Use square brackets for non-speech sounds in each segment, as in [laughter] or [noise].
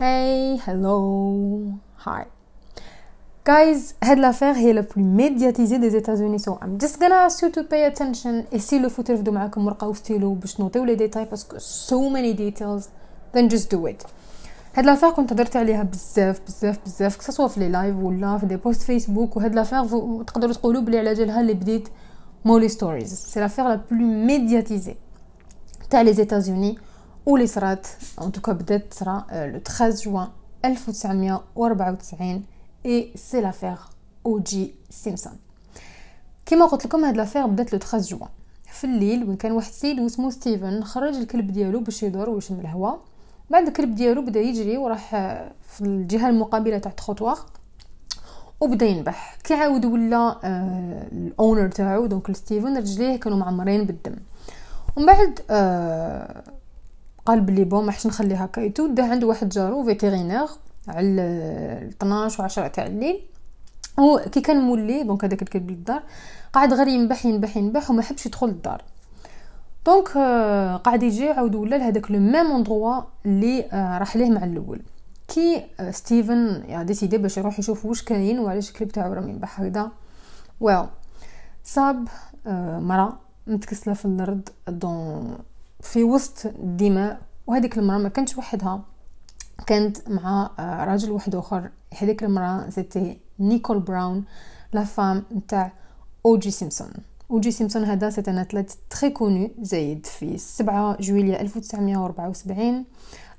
Hey, hello, hi. Guys, هاد l'affaire هي la plus médiatisée des États-Unis so I'm just gonna ask you to pay attention et s'il le faut ترفدوا معاكم ورقة وستيلو باش نوطيو لي ديتاي باسكو so many details then just do it هاد لافير كنت هضرت عليها بزاف بزاف بزاف كسوا في لي لايف ولا في دي بوست فيسبوك وهاد لافير تقدروا تقولوا بلي على جالها اللي بديت مولي ستوريز سي لافير لا بلو ميدياتيزي تاع لي زيتازوني واللي صرات en tout cas بدأت صرا le 13 جوان 1994 et c'est l'affaire أو جي سيمسون كيما قلت لكم هاد l'affaire بدأت le 13 جوان في الليل وين كان واحد السيد اسمه ستيفن خرج الكلب ديالو باش يدور ويشم الهواء. بعد الكلب ديالو بدأ يجري وراح في الجهة المقابلة تاع الخطوار وبدأ ينبح. كي عاود ولا آه ال owner تاعو donc ستيفن رجليه كانوا معمرين بالدم. ومن بعد آه قال بلي bon ما حش نخلي هكا دا عنده واحد جارو vétérinaire على 12 و 10 تاع الليل هو كي كان مولي donc هذاك الكلب للدار قاعد غير ينبح ينبح ينبح وما حبش يدخل الدار. donc euh, قاعد يجي عاود ولا لهداك le même endroit اللي uh, راح ليه مع الأول. كي uh, ستيفن a décidé باش يروح يشوف واش كاين وعلاش الكلب تاعو راه ينبح هكذا. et il صاب مرا متكسلة في الأرض donc في وسط الدماء وهذيك المرأة ما كانتش وحدها. كانت مع راجل واحد آخر. هذيك المرأة c'était نيكول براون la femme نتاع اوجي سيمسون اوجي سيمسون هذا c'est un athlète très connu زايد في 7 جويلية 1974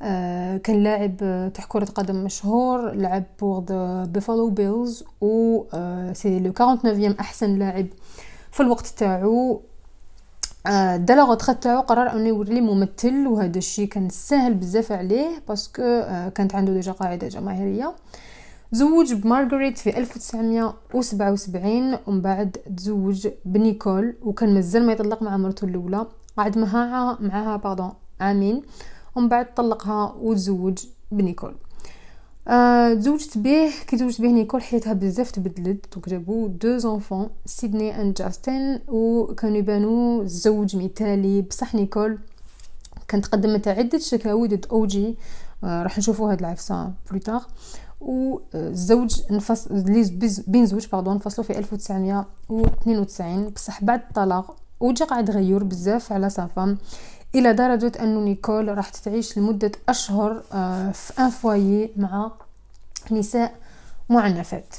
آه كان لاعب تاع كرة قدم مشهور لعب pour بيفالو بيلز و آه سي لو 49 أحسن لاعب في الوقت تاعو. آه دا لا تاعو قرر إنه يوري لي ممثل وهذا الشيء كان سهل بزاف عليه باسكو آه كانت عنده ديجا قاعدة جماهيرية. تزوج بمارغريت في 1977 ومن بعد تزوج بنيكول وكان مازال ما يطلق مع مرته الأولى. قعد معها معها باردون عامين. ومن بعد طلقها وتزوج بنيكول. تزوجت به كي تزوجت به نيكول حياتها بزاف تبدلت donc جابو deux enfants سيدني and جاستن وكانوا يبانوا زوج مثالي بصح نيكول كانت قدمت عده شكاوي ضد اوجي راح نشوفوا هاد العفسه plus tard والزوج انفصل بين زوج pardon انفصلوا في 1992 بصح بعد الطلاق أوجي قاعد غيور بزاف على sa femme إلى درجة انه نيكول راح تعيش لمدة أشهر آه، في un foyer مع نساء معنفات.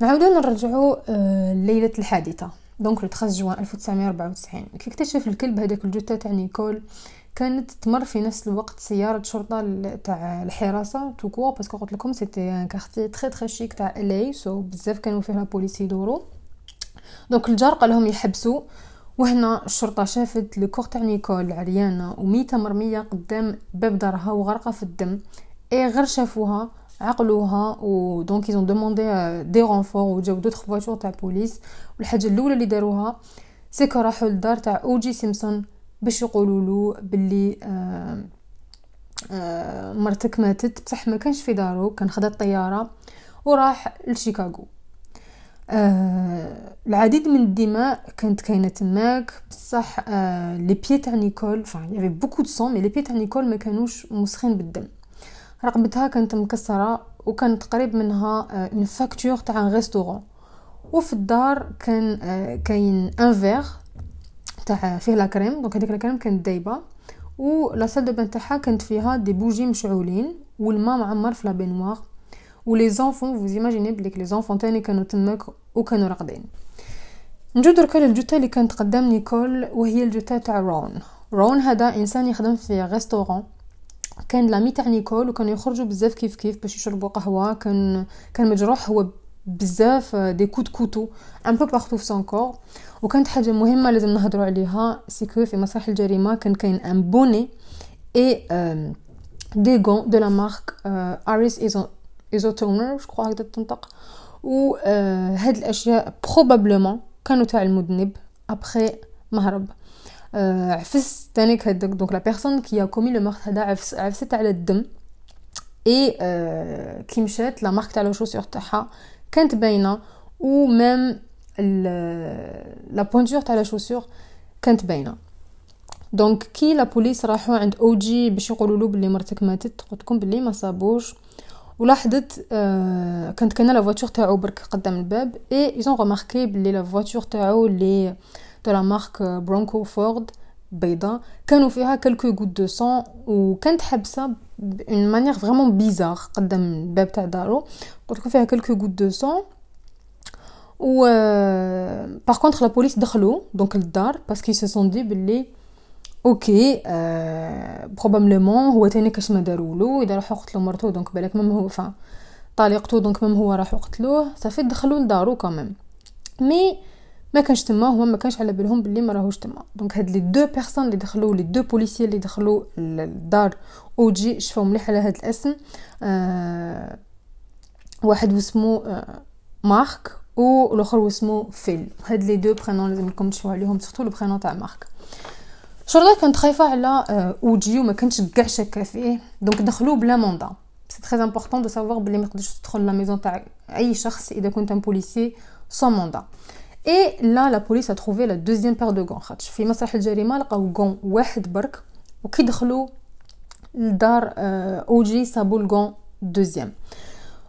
نعاودو نرجعو آه، ليلة الحادثة. donc le 13 جوان 1994 كي اكتشف الكلب هذاك الجثة تاع نيكول؟ كانت تمر في نفس الوقت سيارة شرطة تاع الحراسة توكو parce que قلت لكم c'était un quartier très très chic تاع les sous بزاف كانوا فيها بوليس يدوروا. donc الجار قال لهم يحبسوا وهنا الشرطة شافت le corps تاع نيكول عريانه وميتة مرمية قدام باب دارها وغرقة في الدم اي غير شافوها عقلوها و donc ils ont demandé des renforts وجاو d'autres voitures تاع بوليس. والحاجة الأولى اللي داروها c'est que راحوا للدار تاع اوجي سيمسون باش يقولوا له باللي آه آه مرتك ماتت بصح ما كانش في دارو كان خدا الطيارة وراح لشيكاغو. آه العديد من الدماء كانت كاينة تماك. بصح آه les pieds تاع نيكول enfin il y avait beaucoup de sang mais les pieds تاع نيكول ما كانوش مسخين بالدم. رقبتها كانت مكسرة وكانت قريب منها une آه facture تاع un restaurant وفي الدار كان آه كاين un verre تاع فيه la crème donc هذيك la crème كانت دايبة. و la salle de bain تاعها كانت فيها des bougies مشعولين والماء معمر في la baignoire و لي زونفون فوز ايماجيني بليك لي زونفون تاني كانوا تماك وكانوا راقدين نجو دركا للجثه اللي كانت قدام نيكول وهي الجثه تاع رون رون هذا انسان يخدم في ريستورون كان لامي تاع نيكول وكانوا يخرجوا بزاف كيف كيف باش يشربوا قهوه كان كان مجروح هو بزاف دي كوت كوتو ان بو بارتو في سون كور وكانت حاجه مهمه لازم نهضروا عليها سيكو في مسرح الجريمه كان كاين ان بوني اي دي غون دو لا مارك اريس ايزو ايزوتونر جو كخوا هكذا تنطق و هاد الاشياء بروبابلومون كانوا تاع المذنب ابخي مهرب عفس تانيك هذاك دونك لا بيرسون كي كومي لو مارك هذا عفس عفست على الدم اي كي مشات لا مارك تاع لو شوسور تاعها كانت باينه و ميم لا بونتور تاع لا شوسور كانت باينه donc كي la police راحوا عند اوجي باش يقولوا له بلي مرتك ماتت قلت لكم بلي ما صابوش ولاحظت آه كانت كان la voiture تاعو برك قدام الباب et ils ont remarqué بلي la voiture تاعو elle est de la marque برونكو فورد بيضاء كانوا فيها quelques gouttes de sang وكانت حبسه d'une manière vraiment bizarre قدام الباب تاع دارو. قلت فيها quelques gouttes de sang و باغ لا بوليس دخلوا دونك للدار باسكو سي سون دي بلي أوكي آه بروبابلمون هو تاني كاش ما دارولو إذا راحو قتلو مرتو دونك بالك ميم هو فا طليقتو دونك ميم هو راحو قتلوه صافي دخلوا لدارو كاميم مي ما كانش تما هو ما كانش على بالهم باللي ما راهوش تما. دونك هاد لي دو بيرسون اللي دخلوا لي دو بوليسيي اللي دخلوا للدار اوجي شفاو مليح على هاد الاسم. آه واحد واسمو آه مارك و الآخر واسمو فيل. هاد لي دو برينون لازم لكم تشوفوا عليهم سورتو لو برينون تاع مارك. شرطة كانت خايفة على اوجي وما كانتش كاع شاكة فيه دونك دخلوه بلا موندا سي تري امبورطون دو سافوار بلي ما تقدرش تدخل لا ميزون تاع اي شخص اذا كنت ان بوليسي سون موندا اي لا لا بوليس ا تروفي لا دوزيام بير دو غون خاطش في مسرح الجريمه لقاو غون واحد برك وكي دخلوا لدار اوجي صابوا الغون دوزيام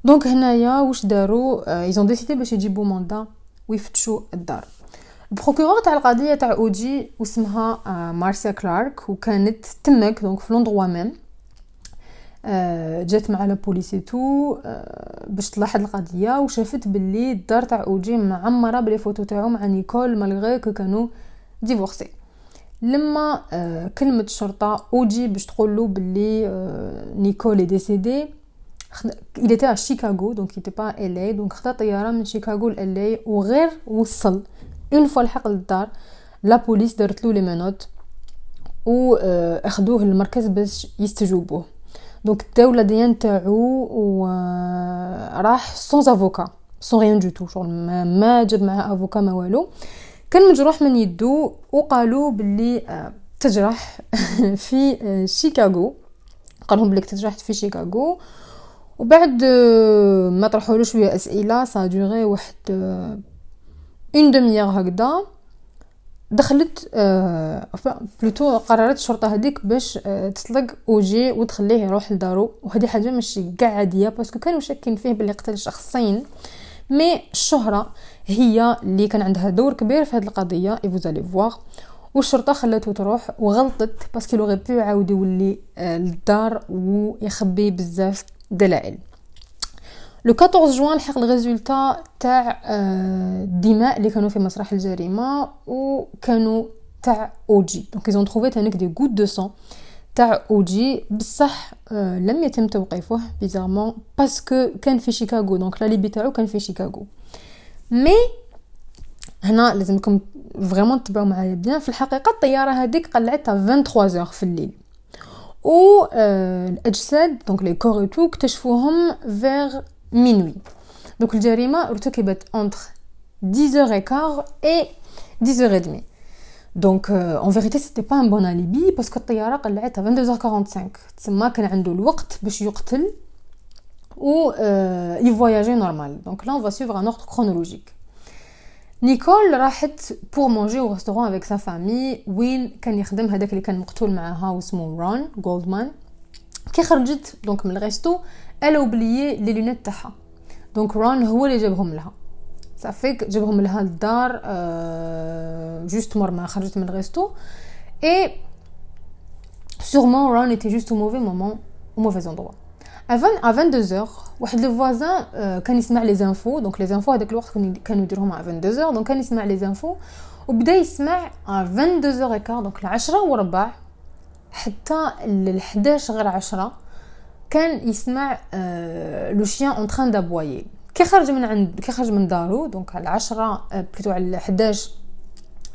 دونك هنايا واش داروا ايزون ديسيدي باش يجيبوا موندا ويفتشوا الدار البروكورور تاع القضية تاع اوجي واسمها مارسيا كلارك وكانت تمك donc في l'endroit même جات مع la police et tout باش تلاحظ القضية وشافت باللي الدار تاع اوجي معمرة ب les photos تاعو مع نيكول malgré que كانوا divorcés. لما كلمة الشرطة اوجي باش تقول باللي نيكول est décédée il était à Chicago donc il était pas à LA donc خدا طيارة من شيكاغو ل LA وغير وصل. une fois لحق للدار la police دارت له les menottes و اخذوه للمركز باش يستجوبوه donc داو l'ADN تاعو و راح sans avocat sans rien du tout شغل ما, جاب معاه avocat ما والو كان مجروح من يدو وقالوا باللي تجرح في شيكاغو قالهم بلي تجرحت في شيكاغو وبعد ما طرحوا له شوية اسئله ça durait واحد une demi-heure هكذا دخلت آه plutôt قررت الشرطة هذيك باش آه تطلق أوجي وتخليه يروح لدارو. وهذه حاجة ماشي كاع عادية parce que كانوا شاكين فيه باللي قتل شخصين. mais الشهرة هي اللي كان عندها دور كبير في هذه القضية et vous allez voir والشرطة خلاتو تروح وغلطت parce que لو غيبي يعاود يولي آه للدار ويخبي بزاف دلائل. le 14 جوان لحق ال résultat تاع الدماء اللي كانوا في مسرح الجريمه وكانوا تاع اوجي donc ils ont trouvé تانيك des gouttes de sang تاع اوجي بصح لم يتم توقيفه bizarrement parce que كان في شيكاغو donc l'alibi تاعو كان في شيكاغو mais هنا لازمكم vraiment تتبعوا معايا bien في الحقيقة الطياره هذيك قلعتها 23 في الليل و الاجساد donc les corps tout اكتشفوهم فيغ minuit. Donc le jarima ارتكبت entre 10h15 et 10h30. Donc euh, en vérité c'était pas un bon alibi parce que الطيارة قلعت à 22h45 تسمى كان عنده الوقت باش يقتل و euh, يفواياجي نورمال دونك لا on va suivre un ordre chronologique نيكول راحت بور مونجي او ريستورون افيك سا فامي وين كان يخدم هذاك اللي كان مقتول معاها واسمه رون جولدمان كي خرجت دونك من الريستو الا اوبليي لي لونيت تاعها donc رون هو اللي جابهم لها ça fait que جابهم لها للدار أه juste مور ما خرجت من ال resto et sûrement رون était juste au mauvais moment au mauvais endroit avant à 22 واحد le voisin كان يسمع les infos donc les infos هذاك الوقت كانوا يديروهم à 22 donc كان يسمع les infos وبدا يسمع à 22 quart donc العشرة وربع. حتى ل 11 غير 10 كان يسمع le chien en train d'aboyer كي خرج من عند كي خرج من دارو donc على 10 plutôt على 11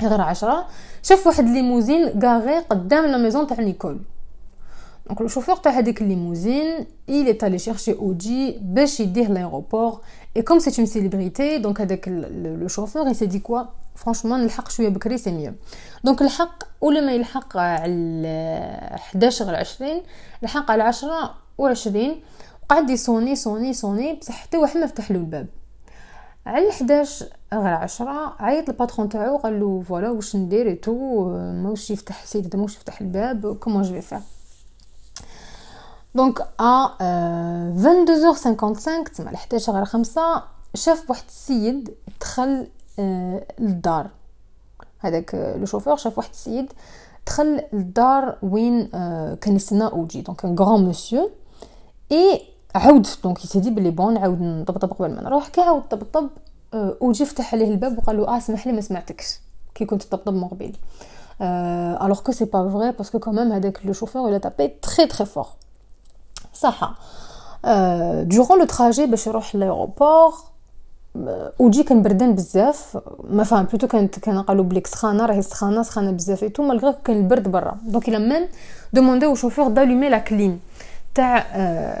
غير 10 شاف واحد limousine garée قدام la maison تاع نيكول. donc le chauffeur تاع هذيك ال limousine il est allé chercher اوجي باش يديه l'aéroport. et comme c'est une célébrité donc هذاك le chauffeur il s'est dit quoi franchement نلحق شوية بكري c'est mieux donc الحق ولا ما يلحق على 11 غير 20 لحق على 10 وعشرين وقعد يصوني صوني صوني بصح حتى واحد ما فتح له الباب. على 11 غير 10 عيط ال patron تاعو قال له voilà واش ندير et tout ماوش يفتح السيد ماوش يفتح الباب comment je vais faire donc à 22h55 تسمى 11 غير 5 شاف واحد السيد دخل للدار. هذاك le chauffeur شاف واحد السيد دخل للدار وين كان يستنى أوجي. donc un grand monsieur et عاود donc il s'est dit بلي bon عاود نطبطب قبل ما نروح. كي عاود طبطب اوجي فتح عليه الباب وقال له آه سمح لي ما سمعتكش. كي كنت طبطب من قبيل alors que c'est pas vrai parce que quand même هذاك le chauffeur a tapé très très fort. صح durant le trajet باش يروح l'aéroport وجي كان بردان بزاف. ما فهم plutôt كانت كان قالوا بليك سخانة راهي سخانة سخانة بزاف et tout malgré كان البرد برا. donc il a même دوموندي أو شوفور دالومي لا كليم تاع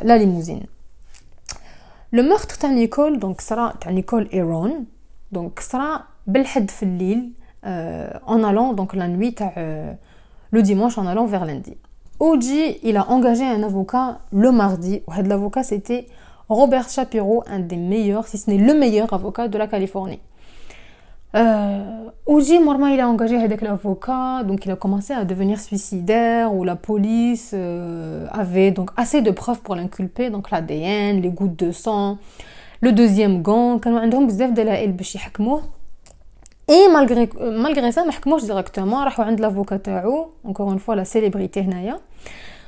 لا ليموزين لو مورتر تاع نيكول دونك صرا تاع نيكول ايرون دونك صرا بالحد في الليل اون الون دونك لا نوي تاع لو ديمونش اون الون فيغ lundi Oji, il a engagé un avocat le mardi. L'avocat, c'était Robert Shapiro, un des meilleurs, si ce n'est le meilleur avocat de la Californie. Euh, Ouji, Morma, il a engagé avec l'avocat, donc il a commencé à devenir suicidaire, où la police euh, avait donc assez de preuves pour l'inculper, donc l'ADN, les gouttes de sang, le deuxième gant, et malgré, euh, malgré ça, directement, l'avocat encore une fois, la célébrité هنايا.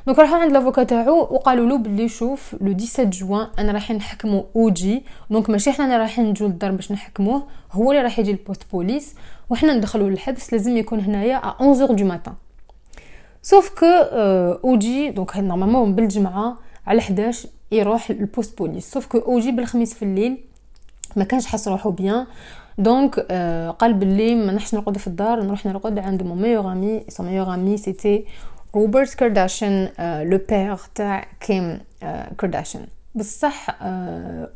donc راحوا عند l'avocat تاعو وقالوا له بلي شوف le 17 جوان أنا رايحين نحكمو اوجي donc ماشي حنا رايحين نجو للدار باش نحكموه هو اللي راح يجي ال poste police وحنا ندخلوه للحبس لازم يكون هنايا à 11 du matin sauf que اوجي donc normalement بالجمعه على 11 يروح ال poste police sauf que اوجي بالخميس في الليل ما كانش حس روحو bien. donc قال بلي ما نحش نرقد في الدار نروح نرقد عند mon meilleur ami son meilleur ami c'était روبرت كارداشيان le père تاع كيم كارداشيان بصح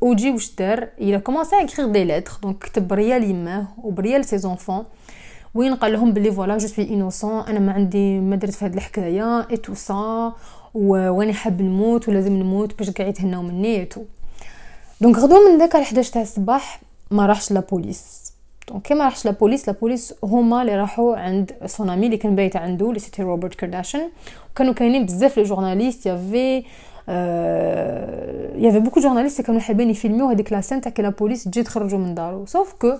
اوجي واش دار il a commencé à écrire des lettres donc كتب ريال يماه وبريال ses enfants وين قال لهم بلي voilà je suis innocent أنا ما عندي ما درت في هاد الحكاية et tout ça واني حاب نموت ولازم نموت باش كاع يتهناو مني et tout donc غدو من داك على 11 تاع الصباح ما راحش la police donc كي ما راحش la police la police هما اللي راحوا عند son ami اللي كان بايت عنده اللي c'était روبرت كارداشيان وكانوا كاينين بزاف les journalistes y avait y avait beaucoup journalistes كانوا حابين يفيلميو هذيك la scène تاع كي la police تجي تخرجوا من دارو. sauf que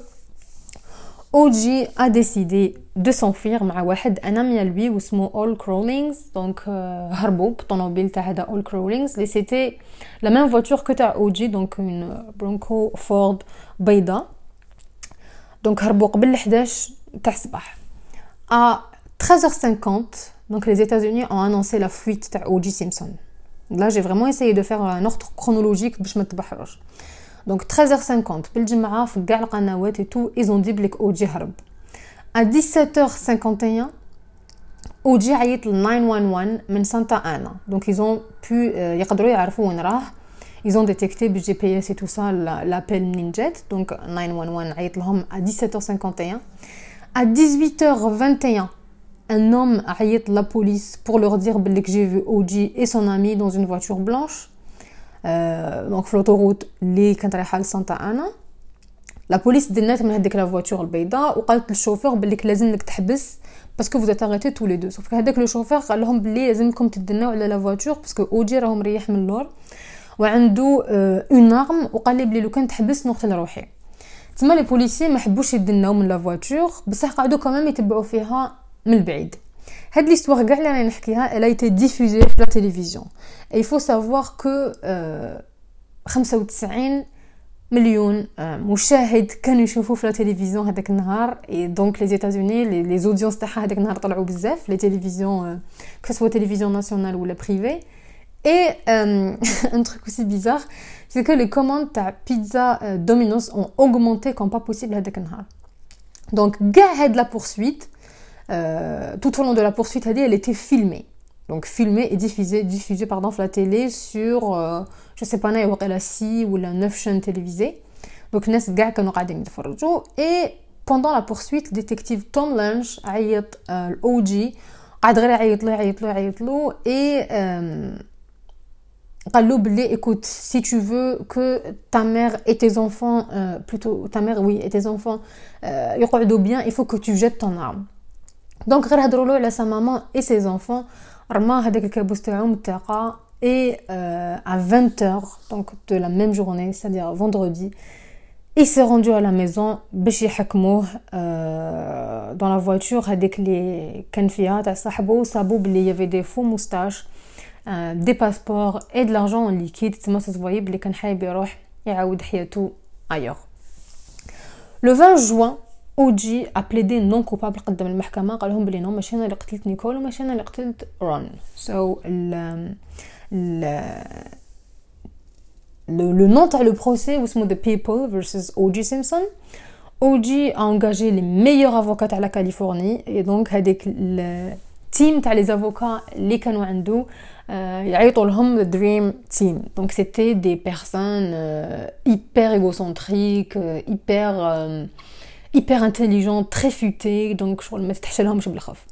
OJ a décidé de s'enfuir مع واحد un ami à lui واسمو Al Cowlings donc هربوا بالطوموبيل تاع هذا Al Cowlings اللي c'était la même voiture que تاع OJ donc une Bronco Ford بيضاء. دونك هربوا قبل 11 تاع الصباح ا 13h50 دونك les États-Unis ont annoncé la fuite تاع اوجي سيمسون Là, j'ai vraiment essayé de faire un ordre chronologique باش ما تبحروش دونك 13h50 بالجمعة في كاع القنوات et tout ils ont dit بليك اوجي هرب à 17h51 اوجي عيط ل 911 من سانتا انا دونك ils ont pu يقدروا يعرفوا وين راه ils ont détecté le GPS et tout ça l'appel منين جات donc 911 عيط لهم à 17h51 à 18h21 un homme عيط la police pour leur dire que j'ai vu Oji et son ami dans une voiture blanche euh, donc في l'autoroute اللي كانت رايحه لسانتا انا لا بوليس دنات من هذيك لا فواتور البيضاء وقالت للشوفور بليك لازم تحبس باسكو فوزيت اغيتي تو لي دو سوف هذاك لو شوفور قال لهم بلي لازمكم تدناو على لا فواتور باسكو اوجي راهو مريح من اللور وعنده une arme وقال لي بلي لو كان تحبس نقتل روحي. تما les policiers ما حبوش يدناو من la voiture بصح قعدوا كمان يتبعوا فيها من البعيد هاد l'histoire كاع اللي راني نحكيها elle a été diffusée في la télévision et faut savoir que 95 مليون مشاهد كانوا يشوفوا في la télévision هذاك النهار. et donc les États-Unis les audiences تاعها هذاك النهار طلعوا بزاف. les télévisions que ce soit télévision nationale ولا privée Et euh, [laughs] un truc aussi bizarre, c'est que les commandes à pizza euh, Domino's ont augmenté comme pas possible هذاك النهار. Donc, de la poursuite, euh, tout au long de la poursuite, elle était filmée. Donc, filmée et diffusée, diffusée pardon, sur la télé sur, euh, je sais pas, la 6 ou la 9 chaînes télévisées. Donc, Nes Et pendant la poursuite, détective Tom Lynch a l'OG, a et écoute, si tu veux que ta mère et tes enfants, euh, plutôt ta mère, oui, et tes enfants, euh, bien, il faut que tu jettes ton arme. Donc, elle a sa maman et ses enfants. Et euh, à 20h, donc de la même journée, c'est-à-dire vendredi, il s'est rendu à la maison, euh, dans la voiture, avec les canfiats, à Sahabo, Sabou, il y avait des faux moustaches. euh, des passeports et de l'argent en liquide تما ça se voyait بلي كان حايب يروح يعاود حياته ailleurs le 20 juin اوجي a plaidé non coupable قدام المحكمه قال لهم بلي نو ماشي انا اللي قتلت نيكول وماشي انا اللي قتلت رون سو so, le, nom de le procès c'est The People versus O.J. Simpson O.J. a engagé les meilleurs avocats à la Californie et donc le team les avocats les كانوا عنده يعيطوا لهم the dream team donc c'était des personnes euh, hyper égocentriques euh, hyper euh, hyper intelligentes très futées donc je ما تفتحش لهمش بالخف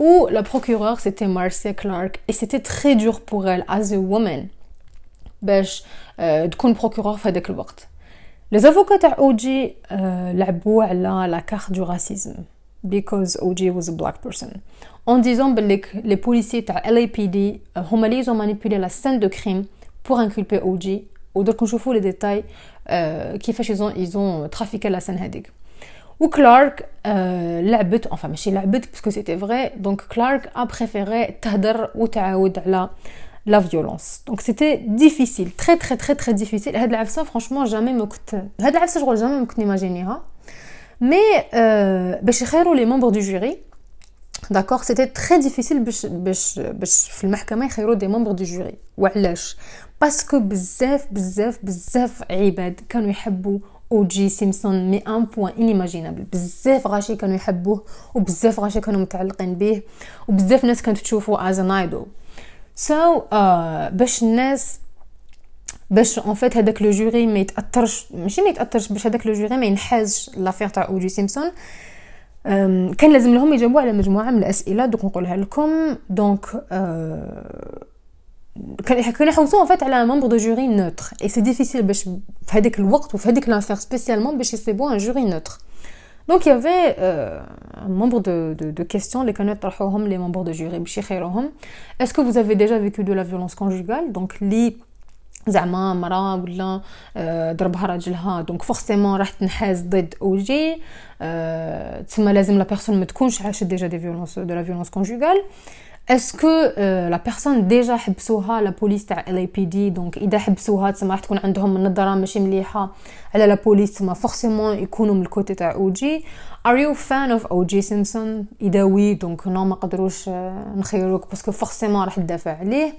ou la procureure c'était Marcia Clark et c'était très dur pour elle as a woman باش تكون procureure في هذاك الوقت les avocats تاع اوجي لعبوا على la carte du racisme because OJ was a black person en disant que les policiers تاع LAPD هما اللي ont manipulé la scène de crime pour inculper OJ ودرك نشوفوا les détails كيفاش ils ont ils ont trafiqué la scène هذيك وكلارك آه لعبت enfin ماشي لعبت باسكو سيتي فري دونك كلارك ا بريفيري تهدر وتعاود على لا فيولونس دونك سيتي ديفيسيل تري تري تري تري ديفيسيل هاد العفسه فرانشمون جامي ما كنت هاد العفسه شغل جامي ما كنت نيماجينيها مي آه باش يخيروا لي ممبر دو جوري داكوغ سيتي تري ديفيسيل باش باش باش في المحكمة يخيروا دي ممبر دو جوري وعلاش؟ parce que بزاف بزاف بزاف عباد كانوا يحبوا أو جي سيمسون mais un point inimaginable بزاف غاشي كانوا يحبوه وبزاف غاشي كانوا متعلقين به وبزاف ناس كانت تشوفوا as an idol so باش الناس باش en fait هذاك le jury ما يتأثرش ماشي ما يتأثرش باش هذاك le jury ما ينحازش l'affaire تاع أو جي سيمسون كان لازم لهم يجاوبوا على مجموعة من الأسئلة دوك نقولها لكم. donc كانوا يحوسوا en fait على membre de jury neutre. Et c'est difficile باش في هذاك الوقت وفي هذيك l'affaire spécialement باش يصيبوا donc il y avait euh, un nombre de, de, de questions اللي كانوا يطرحوهم les membres de jury باش يخيروهم que vous avez déjà vécu de la violence conjugale donc اللي زعما مرا ولا ضربها راجلها donc forcément راح تنحاز ضد أو جي. تسمى لازم la personne ما تكونش عاشت déjà des violences de la violence conjugale اسكو لا بيرسون ديجا حبسوها لا بوليس تاع ال اي بي دي دونك اذا حبسوها تسمى راح تكون عندهم النظره ماشي مليحه على لا بوليس تسمى فورسيمون يكونوا من الكوتي تاع او جي ار يو فان اوف او جي سيمسون اذا وي دونك نو ما قدروش نخيروك باسكو فورسيمون راح تدافع عليه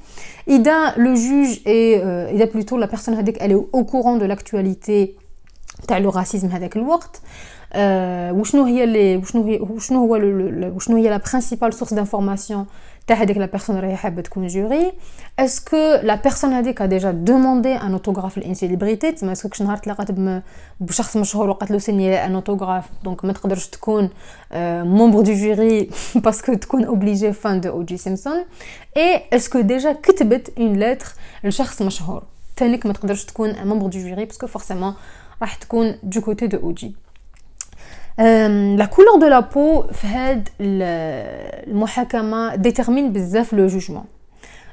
اذا لو جوج اي اذا بلوتو لا بيرسون هذيك الي او كورون دو لاكtualité تاع لو راسيزم هذاك الوقت Euh, وشنو هي اللي وشنو هي وشنو هو وشنو هي لا برينسيبال سورس دانفورماسيون تاع هذيك لا بيرسون راهي حابه تكون جوري اسكو لا بيرسون هذيك ديجا دوموندي ان اوتوغراف للانسيليبريتي تسمى اسكو كش نهار تلاقات بشخص مشهور وقالت له سيني ان اوتوغراف دونك ما تقدرش تكون مومبر دو جوري باسكو تكون اوبليجي فان دو او جي سيمسون اي اسكو ديجا كتبت اون لتر لشخص مشهور تانيك ما تقدرش تكون مومبر دو جوري باسكو فورسيمون راح تكون دو كوتي دو او جي لا كولور دو لا بو في هاد المحاكمه ديتيرمين بزاف لو جوجمون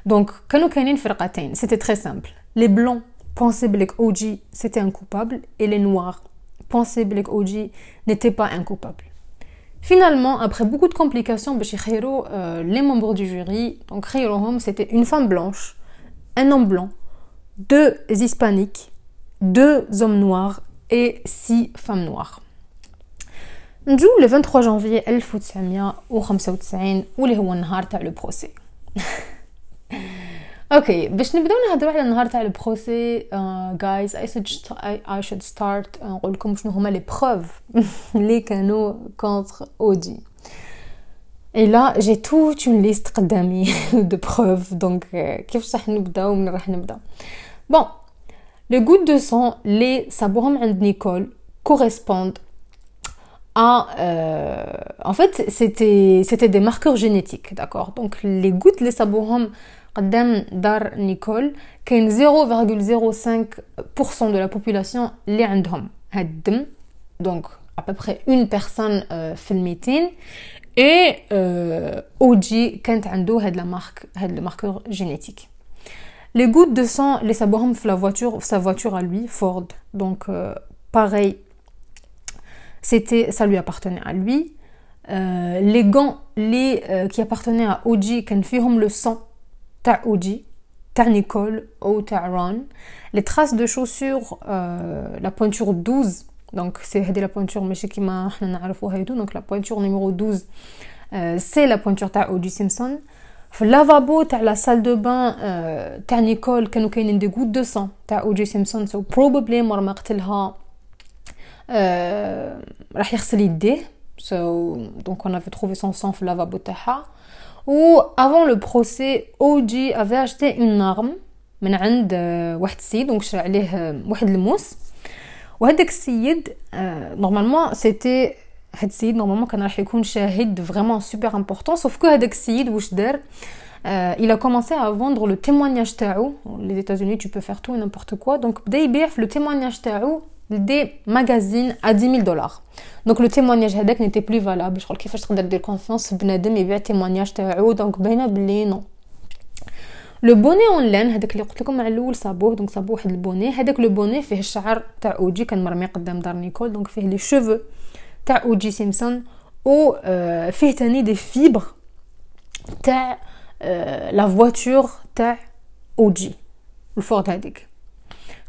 دونك كانوا كاينين فرقتين سيتي تري سامبل لي بلون pensaient بليك اوجي سيتي ان كوبابل اي لي نوار pensaient بليك اوجي نيتي با ان كوبابل Finalement, après beaucoup de complications, euh, les membres du jury, donc c'était une femme blanche, un homme blanc, deux hispaniques, deux hommes noirs et six femmes noires. نجو le 23 janvier 1995 واللي هو النهار [laughs] تاع لو بروسي اوكي باش نبداو نهضروا على النهار تاع البروسي جايز اي اي شود ستارت نقول لكم شنو هما لي بروف [laughs] اللي كانوا كونتر اودي اي لا جي توت اون ليست قدامي [laughs] دو بروف دونك كيفاش راح نبداو من راح نبدا بون لي غوت دو سون لي صابوهم عند نيكول كوريسبوند à... Euh, en fait, c'était, c'était des marqueurs génétiques, d'accord Donc, les gouttes, les sabourhom, قدام دار نيكول كاين 0,05% de la population اللي عندهم هاد الدم دونك à peu près une personne في الميتين اي اوجي كانت عنده هاد لا مارك هاد الماركور جينيتيك Les gouttes de sang, les sabouham la voiture, sa voiture à lui, Ford. Donc, euh, pareil, c'était, ça lui appartenait à lui. Euh, les gants les, euh, qui appartenaient à Oji, quand fihom le sang, ta Oji, ta Nicole ou ta Ron. Les traces de chaussures, euh, la pointure 12, donc c'est la pointure, mais qui m'a donc la pointure numéro 12, euh, c'est la pointure ta Oji Simpson. في اللافابو تاع لا سال دو بان تاع نيكول كانوا كاينين دي غوت دو سون تاع او جي سيمسون سو بروبابلي مور ما قتلها راح يغسل يديه سو دونك اون افي تروفي سون سون في اللافابو تاعها و افون لو بروسي او جي افي اشتي اون ارم من عند واحد السيد دونك شرا عليه واحد الموس وهذاك السيد نورمالمون سيتي هاد السيد نورمالمون كان راح يكون شاهد فريمون سوبر امبورطون سوف كو هذاك السيد واش دار il a commencé à vendre le témoignage تاعو les États-Unis tu peux faire tout et n'importe quoi donc بدا يبيع في le témoignage تاعو des magazines à 10 000 dollars donc le témoignage هذاك n'était plus valable شغل كيفاش تقدر دير كونفيونس بنادم يبيع témoignage تاعو دونك باينه بلي نو لو بوني اون لان هذاك اللي قلت لكم على الاول صابوه دونك صابوه واحد البوني هذاك لو بوني فيه الشعر تاع اوجي كان مرمي قدام دار نيكول دونك فيه لي شوفو تاع اوجي سيمسون و فيه تاني دي فيبر تاع لا فواتور تاع اوجي الفورد هذيك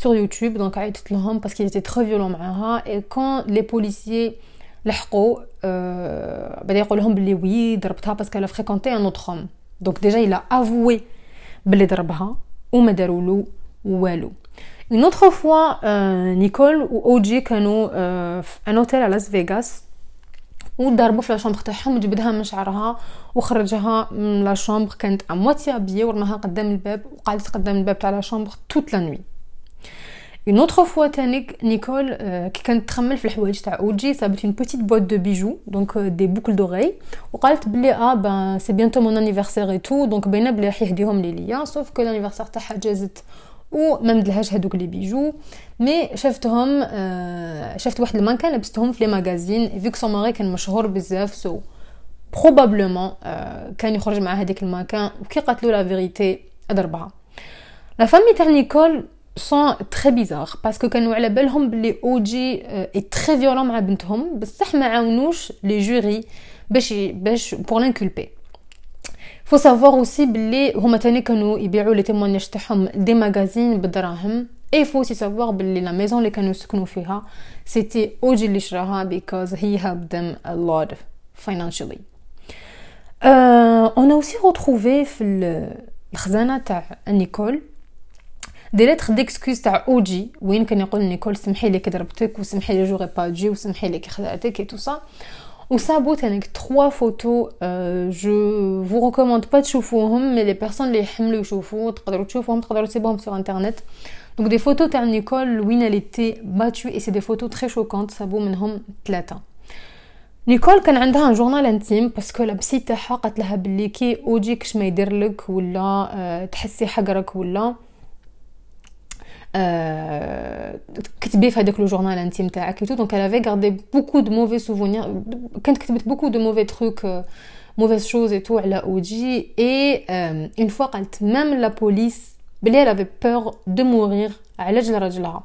sur YouTube دونك عيطت لهم باسكو était très violent معاها et quand les policiers لحقوا euh, بدا يقول لهم بلي وي ضربتها باسكو elle a fréquenté un autre homme دونك ديجا il a avoué بلي ضربها وما داروا له والو Une autre fois, euh, Nicole و اوجي كانوا euh, في ان اوتيل على لاس فيغاس وضربوا في لاشومبر تاعهم وجبدها من شعرها وخرجها من لاشومبر كانت امواتي ابيي ورماها قدام الباب وقعدت قدام الباب تاع لاشومبر توت لا نوي اون اوتر فوا تانيك نيكول كي كانت تخمل في الحوايج تاع اوجي صابت اون بوتيت بوت دو بيجو دونك دي بوكل دوغي وقالت بلي اه بان سي بيانتو مون انيفرسير اي تو دونك باينه بلي راح يهديهم لي ليا سوف كو لانيفرسير تاعها جازت وما مدلهاش هذوك لي بيجو مي شفتهم آه شفت واحد المانكان لبستهم في لي ماغازين فيك سون ماري كان مشهور بزاف سو بروبابلومون آه كان يخرج مع هذيك المكان وكي قتلوا لا فيريتي ضربها لا فامي تاع نيكول سون تري بيزار باسكو كانوا على بالهم بلي اوجي اي تري فيولون مع بنتهم بصح ما عاونوش لي جوري باش باش بور لانكولبي فو سافوار اوسي بلي هما تاني كانوا يبيعوا لي تيمونياج تاعهم دي ماغازين بالدراهم اي فو سي سافوار بلي لا ميزون اللي كانوا يسكنوا فيها سيتي اوجي اللي شراها بيكوز هي هيلب ذم ا لوت financially اون اوسي روتروفي في الخزانه تاع نيكول دي لتر ديكسكوز تاع اوجي وين كان يقول نيكول سمحي لي ضربتك وسمحي لي جوغي با جي وسمحي لي خدعتك اي تو سا وصابوا تانيك تخوا فوتو جو فو ريكوموند با تشوفوهم مي لي بيرسون اللي يحملوا يشوفوا تقدروا تشوفوهم تقدروا تسيبوهم سور انترنت donc des photos تاع نيكول وين elle était battue et c'est des photos très choquantes صابوا منهم ثلاثة نيكول كان عندها un journal intime parce que la psy تاعها قالت لها بلي كي OJ كش ما يدير لك ولا تحسي حقرك ولا كتبي في هذاك لو جورنال انتيم تاعك تو دونك elle avait gardé beaucoup de mauvais souvenirs كانت كتبت beaucoup de mauvais trucs mauvaises choses et tout على اوجي et une fois قالت même la police بلي elle avait peur de mourir على جل راجلها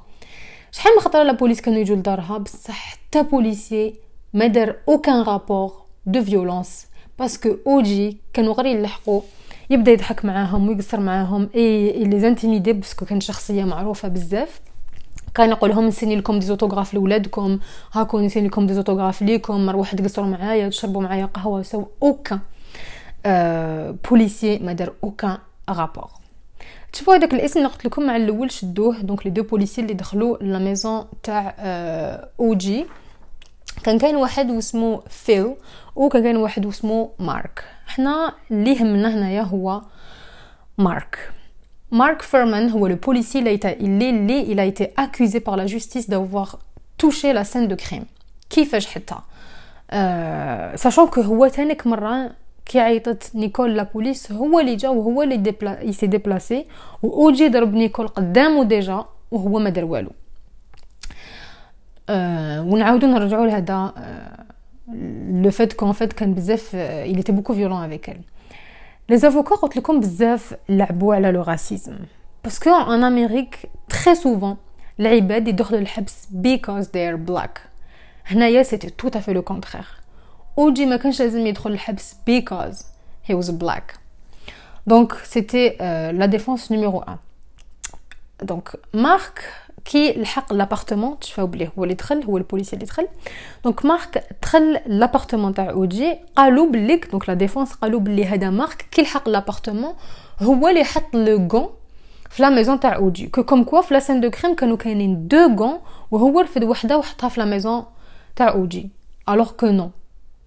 شحال من خطره لا بوليس كانوا يجوا لدارها بصح حتى بوليسي ما دار اوكان رابور دو فيولونس باسكو اوجي كانوا غير يلحقوا يبدأ يضحك معاهم ويقصر معاهم. إي لي زانتيميدي باسكو كان شخصية معروفة بزاف. كان يقول لهم نسيني لكم دي زوتوغراف لولادكم. هاكو نسيني لكم دي زوتوغراف ليكم. مروح تقصروا معايا تشربوا معايا قهوة. سو أوكا. آه بوليسي ما دار aucun rapport تشوفوا هذاك الاسم اللي قلت لكم مع الأول شدوه. donc les deux policiers اللي دخلوا la maison تاع أو جي كان كاين واحد واسمو فيل وكان كاين واحد واسمو مارك. حنا اللي يهمنا هنايا هو مارك. مارك فيرمان هو le policier اللي اللي اللي il a été accusé par la justice d'avoir touché la scène de crime. que هو تانيك مرة كي عيطت نيكول la police هو اللي جا وهو اللي dépla- s'est déplacé وأوجي ضرب نيكول قدامه déjà وهو ما دار والو. أه ونعاودو نرجعو لهذا أه لو فات كون فات كان بزاف il était beaucoup violent avec elle لي زافوكا قلت لكم بزاف لعبوا على لو راسيزم باسكو ان امريك تري سوفون العباد يدخلوا الحبس because they are black هنايا سيتي تو افي لو كونترير اوجي ما كانش لازم يدخل الحبس because he was black دونك سيتي لا ديفونس نيميرو 1 دونك مارك كي لحق لابارتمون تشفاو بلي هو اللي دخل هو البوليسي اللي دخل دونك مارك دخل لابارتمون تاع اوجي قالوا بلي دونك لا ديفونس قالوا بلي هذا مارك كي لحق لابارتمون هو اللي حط لو غون في لا ميزون تاع اوجي كو كوم كوا في لا سين دو كريم كانوا كاينين دو غون وهو رفد وحده وحطها في لا ميزون تاع اوجي الوغ كو نو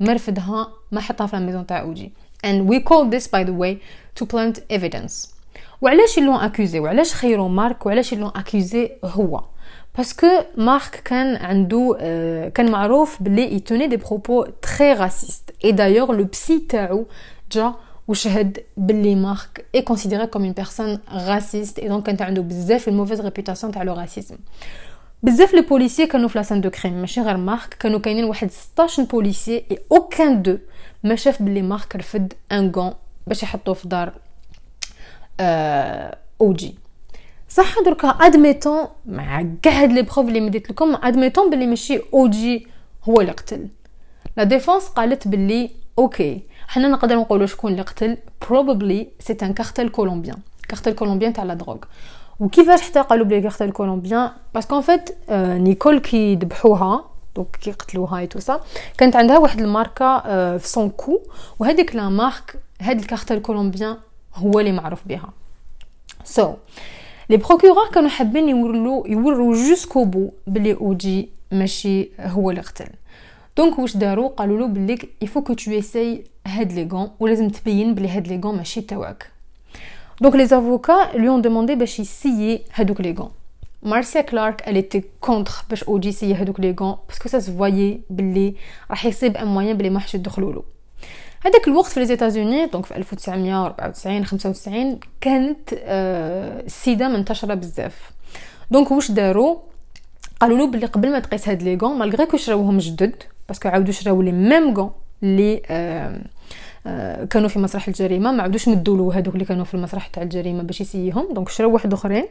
ما رفدها ما حطها في لا ميزون تاع اوجي and we call this by the way to plant evidence وعلاش ils l'ont accusé وعلاش خيروا مارك؟ وعلاش ils l'ont accusé هو؟ parce que مارك كان عنده كان معروف بلي il tenait des propos très racistes et d'ailleurs le psy تاعو جا وشهد باللي مارك est considéré comme une personne raciste et donc كانت عنده بزاف ال mauvaise réputation تاع le racisme بزاف les policiers كانوا في la scène de crime ماشي غير مارك كانوا كاينين واحد 16 policiers et aucun d'eux ما شاف باللي مارك رفد un gant باش يحطوه في دار اوجي صح دركا admettons مع كاع هاد les preuves اللي مديت لكم admettons بلي ماشي اوجي هو اللي قتل. la défense قالت بلي OK حنا نقدر نقولوا شكون اللي قتل؟ probablement c'est un cartel colombien cartel colombien تاع la drogue. وكيفاش حتى قالوا بلي cartel colombien parce qu'en fait نيكول كي ذبحوها donc كي قتلوها et tout ça كانت عندها واحد الماركة في son cou وهذيك la marque هاد ال cartel colombien هو اللي معروف بها. So les procureurs كانوا حابين يورلو يورو jusqu'au bout بلي اوجي ماشي هو اللي قتل donc واش داروا؟ قالوا له بلي il faut que tu essayes هاد les gants ولازم تبين بلي هاد les gants ماشي تاعك donc les avocats lui ont demandé باش يسيي هادوك les gants مارسيا كلارك elle était contre باش اوجي يسيي هادوك les gants parce que ça se voyait بلي راح يصيب un moyen بلي ما حش يدخلوا له هذاك الوقت في les États-Unis donc في 1994 95 كانت آه السيدا منتشرة بزاف. donc واش داروا؟ قالوا له بلي قبل ما تقيس هاد les gants malgré que شراوهم جدد parce que عاودوا شراو les mêmes gants آه آه كانوا في مسرح الجريمة ما عاودوش مدوا هذوك اللي كانوا في المسرح تاع الجريمة باش يسيهم donc شراو واحد آخرين.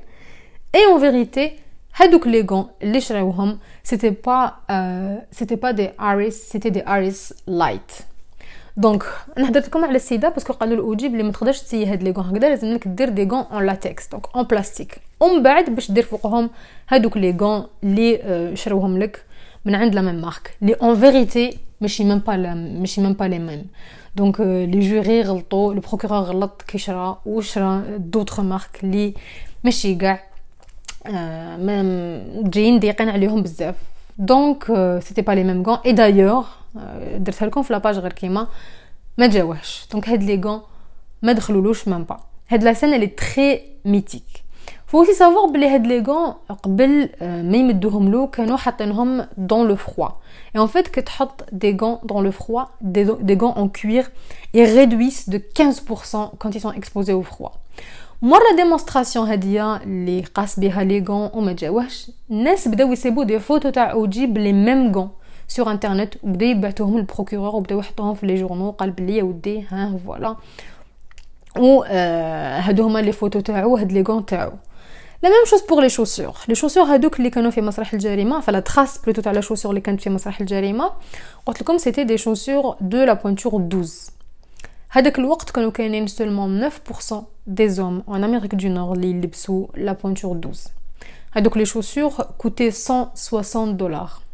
et en vérité هادوك les gants اللي شراوهم c'était pas c'était pas des Aris c'était des Aris Light donc أنا هضرت لكم على السيدا parce que قالوا الاوجي بلي ما تقدرش تسيي هاد les gants هكذا لازم لك دير des gants en latex donc en plastique ومن بعد باش دير فوقهم هادوك les gants اللي شروهم لك من عند لا ميم مارك لي اون فيريتي ماشي ميم با ماشي ميم با لي ميم دونك لي جوري غلطوا لو بروكورور غلط كي شرا وشرا دوطخ مارك اللي ماشي كاع جايين ضيقين عليهم بزاف دونك سيتي با لي ميم غون اي دايوغ درتها لكم في لاباج غير كيما ما جاوهش دونك هاد لي غون ما دخلولوش ميم با هاد لا سين لي تري ميتيك فو سي سافوار بلي هاد لي غون قبل ما يمدوهم له كانوا حاطينهم دون لو فروا et en fait que تحط des gants dans le froid des, des gants en cuir ils réduisent de 15% quand ils sont exposés au froid مرة ديمونستراسيون هادية اللي قاس بها لي غون وما جاوهش الناس بداو يسيبو دي فوتو تاع اوجي بلي ميم غون سور انترنت وبداو يبعثوهم للبروكورور وبداو يحطوهم في لي جورنو قال بلي يا ودي ها فوالا و هادو هما لي فوتو تاعو هاد لي غون تاعو لا ميم شوز بور لي شوسور لي شوسور هادوك اللي كانوا في مسرح الجريمه فلا تراس بلوتو تاع لا شوسور اللي كانت في مسرح الجريمه قلت لكم سيتي دي شوسور دو لا بوينتور 12 هذاك الوقت كانوا كاينين سولمون 9% دي زوم ان امريك دو نور اللي يلبسوا لا بوينتور 12 هذوك لي شوسور كوتي 160 دولار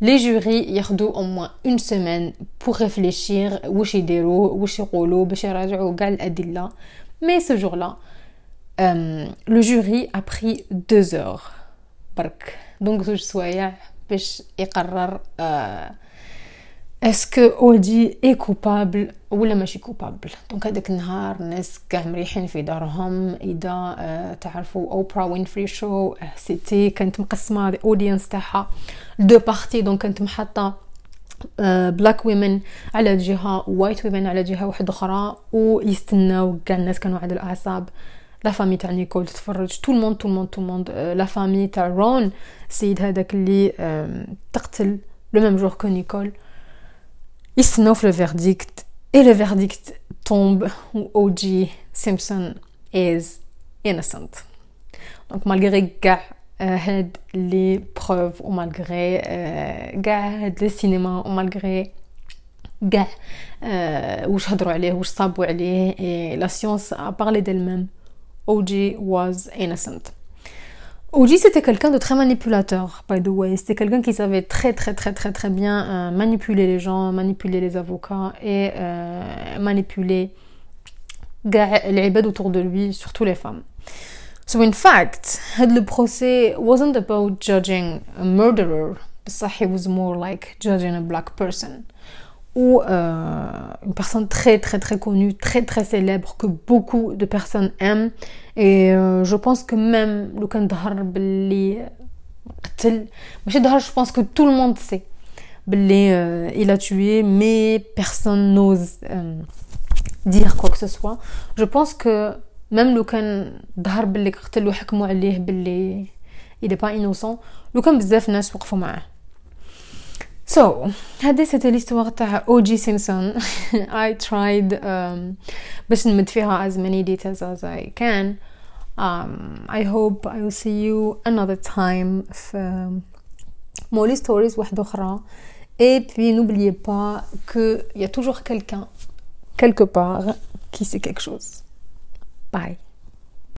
les jurys ياخدوا au moins une semaine pour réfléchir واش يديروا واش يقولوا باش يراجعوا كاع الادله mais ce jour-là euh, le jury a pris deux heures برك دونك زوج سوايع باش يقرر est-ce que OJ est coupable ولا ماشي coupable donc هذاك النهار الناس كاع مريحين في دارهم. إذا آه تعرفوا اوبرا وينفري show c'était كانت مقسمة ال audience تاعها deux parties donc كانت محطة black women على جهة white women على جهة واحدة أخرى. ويستناو كاع الناس كانوا على الأعصاب. la famille تاع نيكول تتفرج. tout le monde tout le monde tout le monde la famille تاع رون السيد هذاك اللي تقتل le même jour que نيكول. يستناو في الفيرديكت اي لو فيرديكت تومب و او جي سيمبسون از innocent دونك مالغري كاع هاد لي بروف و مالغري كاع هاد لي سينما و مالغري كاع واش هضروا عليه واش صابوا عليه لا سيونس ا بارلي ديل ميم OG was innocent. OG c'était quelqu'un de très manipulateur, by the way. C'était quelqu'un qui savait très très très très très bien euh, manipuler les gens, manipuler les avocats et euh, manipuler les ibad autour de lui, surtout les femmes. So in fact, le procès wasn't about judging a murderer, but he was more like judging a black person ou euh, une personne très très très connue, très très célèbre que beaucoup de personnes aiment. Et euh, je pense que même le je pense que tout le monde sait. Euh, il a tué mais personne n'ose euh, dire quoi que ce soit. Je pense que même le il n'est pas innocent, le So, هذه سيتي ليست وقت تاع أو جي سيمسون اي ترايد باش نمد فيها از ماني ديتيلز از اي كان اي هوب اي ويل سي يو انذر تايم في مولي ستوريز واحدة أخرى. et puis n'oubliez pas que y a toujours quelqu'un quelque part qui sait quelque chose bye